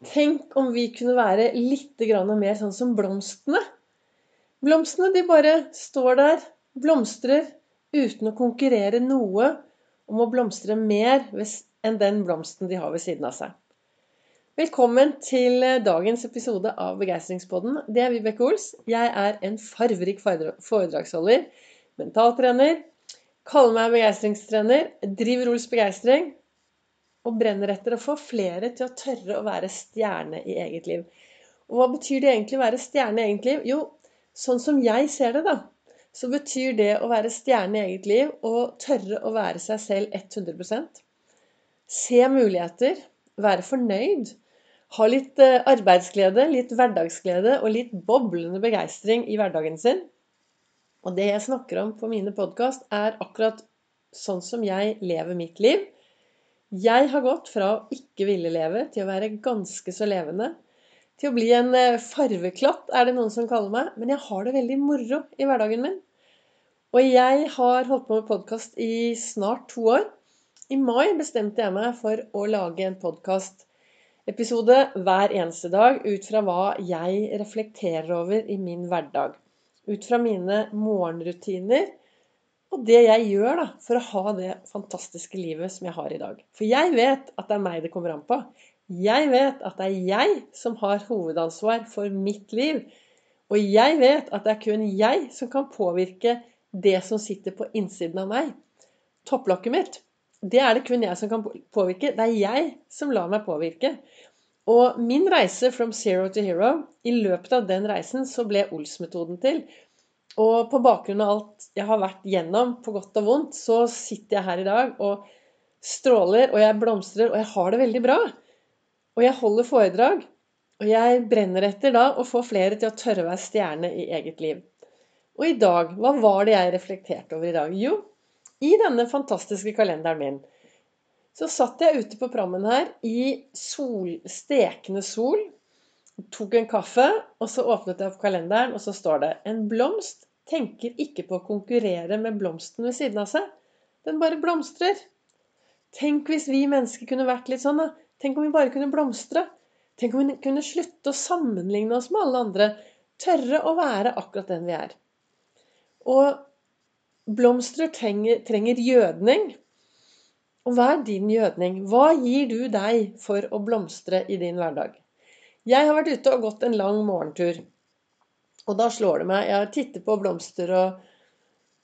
Tenk om vi kunne være litt mer sånn som blomstene. Blomstene de bare står der, blomstrer, uten å konkurrere noe om å blomstre mer enn den blomsten de har ved siden av seg. Velkommen til dagens episode av Begeistringspodden. Det er Vibeke Ols. Jeg er en farverik foredragsholder, mentaltrener, kaller meg begeistringstrener, driver Ols Begeistring og brenner etter å få flere til å tørre å være stjerne i eget liv. Og hva betyr det egentlig å være stjerne i eget liv? Jo, sånn som jeg ser det, da, så betyr det å være stjerne i eget liv å tørre å være seg selv 100% Se muligheter, være fornøyd, ha litt eh, arbeidsglede, litt hverdagsglede og litt boblende begeistring i hverdagen sin. Og det jeg snakker om på mine podkast, er akkurat sånn som jeg lever mitt liv. Jeg har gått fra å ikke ville leve til å være ganske så levende. Til å bli en eh, farveklatt, er det noen som kaller meg. Men jeg har det veldig moro i hverdagen min. Og jeg har holdt på med podkast i snart to år. I mai bestemte jeg meg for å lage en podkastepisode hver eneste dag ut fra hva jeg reflekterer over i min hverdag. Ut fra mine morgenrutiner og det jeg gjør da, for å ha det fantastiske livet som jeg har i dag. For jeg vet at det er meg det kommer an på. Jeg vet at det er jeg som har hovedansvar for mitt liv. Og jeg vet at det er kun jeg som kan påvirke det som sitter på innsiden av meg. Topplokket mitt. Det er det kun jeg som kan påvirke. Det er jeg som lar meg påvirke. Og min reise from zero to hero, i løpet av den reisen så ble Ols-metoden til. Og på bakgrunn av alt jeg har vært gjennom, på godt og vondt, så sitter jeg her i dag og stråler, og jeg blomstrer, og jeg har det veldig bra. Og jeg holder foredrag. Og jeg brenner etter da å få flere til å tørre å være stjerne i eget liv. Og i dag, hva var det jeg reflekterte over i dag? Jo, i denne fantastiske kalenderen min så satt jeg ute på prammen her i sol, stekende sol tok en kaffe, og så åpnet jeg opp kalenderen, og så står det En blomst tenker ikke på å konkurrere med blomsten ved siden av seg. Den bare blomstrer. Tenk hvis vi mennesker kunne vært litt sånn, da. Tenk om vi bare kunne blomstre. Tenk om vi kunne slutte å sammenligne oss med alle andre. Tørre å være akkurat den vi er. Og blomster trenger, trenger gjødning. Og hva er din gjødning? Hva gir du deg for å blomstre i din hverdag? Jeg har vært ute og gått en lang morgentur. Og da slår det meg Jeg titter på blomster og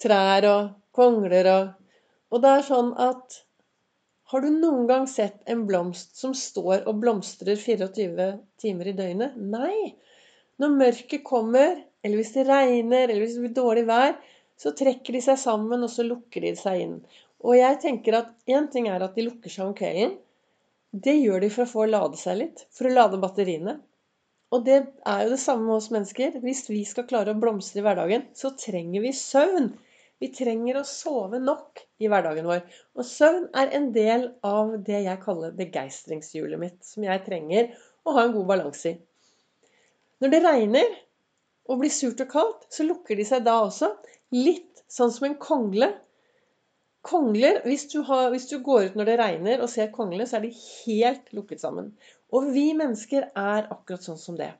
trær og kongler og Og det er sånn at Har du noen gang sett en blomst som står og blomstrer 24 timer i døgnet? Nei. Når mørket kommer, eller hvis det regner, eller hvis det blir dårlig vær, så trekker de seg sammen, og så lukker de seg inn. Og jeg tenker at én ting er at de lukker seg om kvelden. Det gjør de for å få lade seg litt. For å lade batteriene. Og det er jo det samme med oss mennesker. Hvis vi skal klare å blomstre i hverdagen, så trenger vi søvn. Vi trenger å sove nok i hverdagen vår. Og søvn er en del av det jeg kaller begeistringshjulet mitt. Som jeg trenger å ha en god balanse i. Når det regner og blir surt og kaldt, så lukker de seg da også. Litt sånn som en kongle Kongler, hvis du, har, hvis du, går ut når det regner og ser kongler, så er de helt lukket sammen. Og vi mennesker er akkurat sånn som det.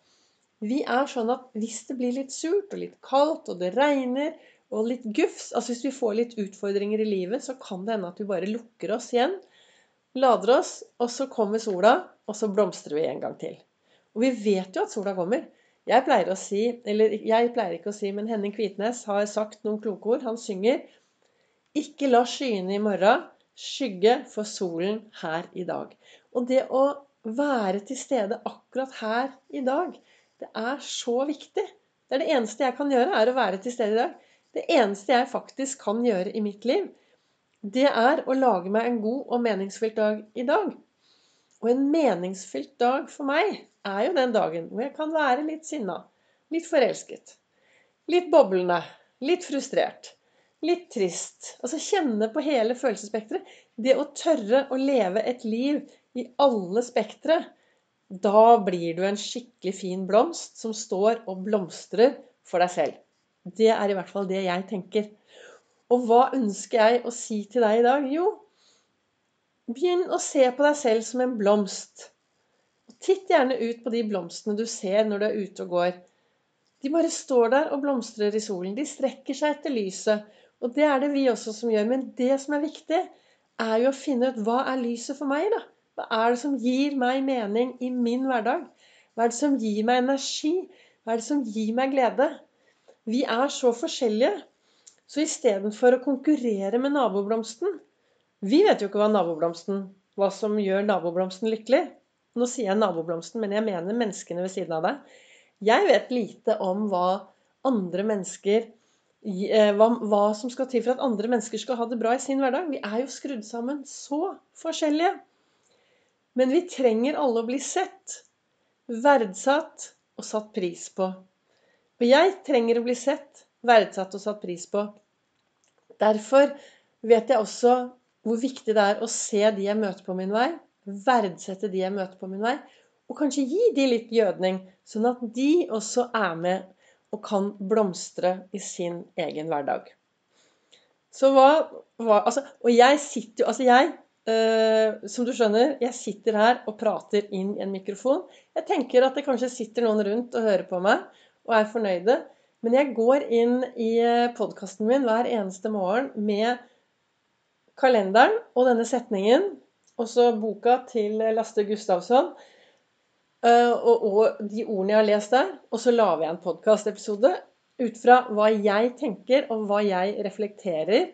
Vi er sånn at hvis det blir litt surt og litt kaldt, og det regner og litt gufs Altså hvis vi får litt utfordringer i livet, så kan det hende at vi bare lukker oss igjen, lader oss, og så kommer sola, og så blomstrer vi en gang til. Og vi vet jo at sola kommer. Jeg pleier å si, eller jeg pleier ikke å si, men Henning Kvitnes har sagt noen kloke ord. Han synger ikke la skyene i morgen skygge for solen her i dag. Og det å være til stede akkurat her i dag, det er så viktig. Det er det eneste jeg kan gjøre, er å være til stede i dag. Det eneste jeg faktisk kan gjøre i mitt liv, det er å lage meg en god og meningsfylt dag i dag. Og en meningsfylt dag for meg er jo den dagen hvor jeg kan være litt sinna, litt forelsket, litt boblende, litt frustrert litt trist. Altså kjenne på hele følelsesspekteret. Det å tørre å leve et liv i alle spektre. Da blir du en skikkelig fin blomst som står og blomstrer for deg selv. Det er i hvert fall det jeg tenker. Og hva ønsker jeg å si til deg i dag? Jo, begynn å se på deg selv som en blomst. Titt gjerne ut på de blomstene du ser når du er ute og går. De bare står der og blomstrer i solen. De strekker seg etter lyset. Og det er det vi også som gjør. Men det som er viktig, er jo å finne ut hva er lyset for meg, da? Hva er det som gir meg mening i min hverdag? Hva er det som gir meg energi? Hva er det som gir meg glede? Vi er så forskjellige. Så istedenfor å konkurrere med naboblomsten Vi vet jo ikke hva naboblomsten Hva som gjør naboblomsten lykkelig. Nå sier jeg naboblomsten, men jeg mener menneskene ved siden av deg. Jeg vet lite om hva andre mennesker eh, hva, hva, som skal til for at andre mennesker skal ha det bra i sin hverdag. Vi er jo skrudd sammen så forskjellige. Men vi trenger alle å bli sett, verdsatt og satt pris på. For jeg trenger å bli sett, verdsatt og satt pris på. Derfor vet jeg også hvor viktig det er å se de jeg møter på min vei, verdsette de jeg møter på min vei, og kanskje gi de litt gjødning, sånn at de også er med og kan blomstre i sin egen hverdag. Så hva, hva altså, Og jeg sitter jo Altså, jeg Uh, som du skjønner, jeg sitter her og prater inn i en mikrofon. Jeg tenker at det kanskje sitter noen rundt og hører på meg og er fornøyde. Men jeg går inn i eh, podkasten min hver eneste morgen med kalenderen og denne setningen, og så boka til Laste Gustavsson, og, og, de ordene jeg har lest der. Og så lager jeg en podkastepisode ut fra hva jeg tenker, og hva jeg reflekterer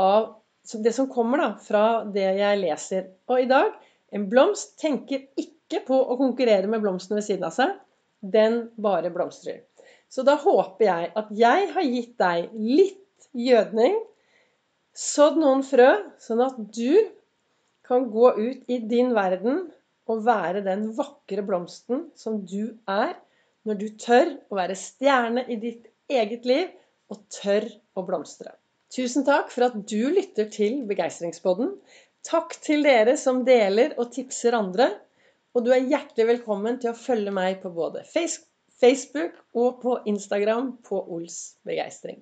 av det som kommer da, fra det jeg leser. Og i dag en blomst tenker ikke på å konkurrere med blomstene ved siden av seg. Den bare blomstrer. Så da håper jeg at jeg har gitt deg litt gjødning, sådd noen frø, sånn at du kan gå ut i din verden og være den vakre blomsten som du er, når du tør å være stjerne i ditt eget liv og tør å blomstre. Tusen takk for at du lytter til Begeistringspodden. Takk til dere som deler og tipser andre. Og du er hjertelig velkommen til å følge meg på både Facebook og på Instagram på Ols Begeistring.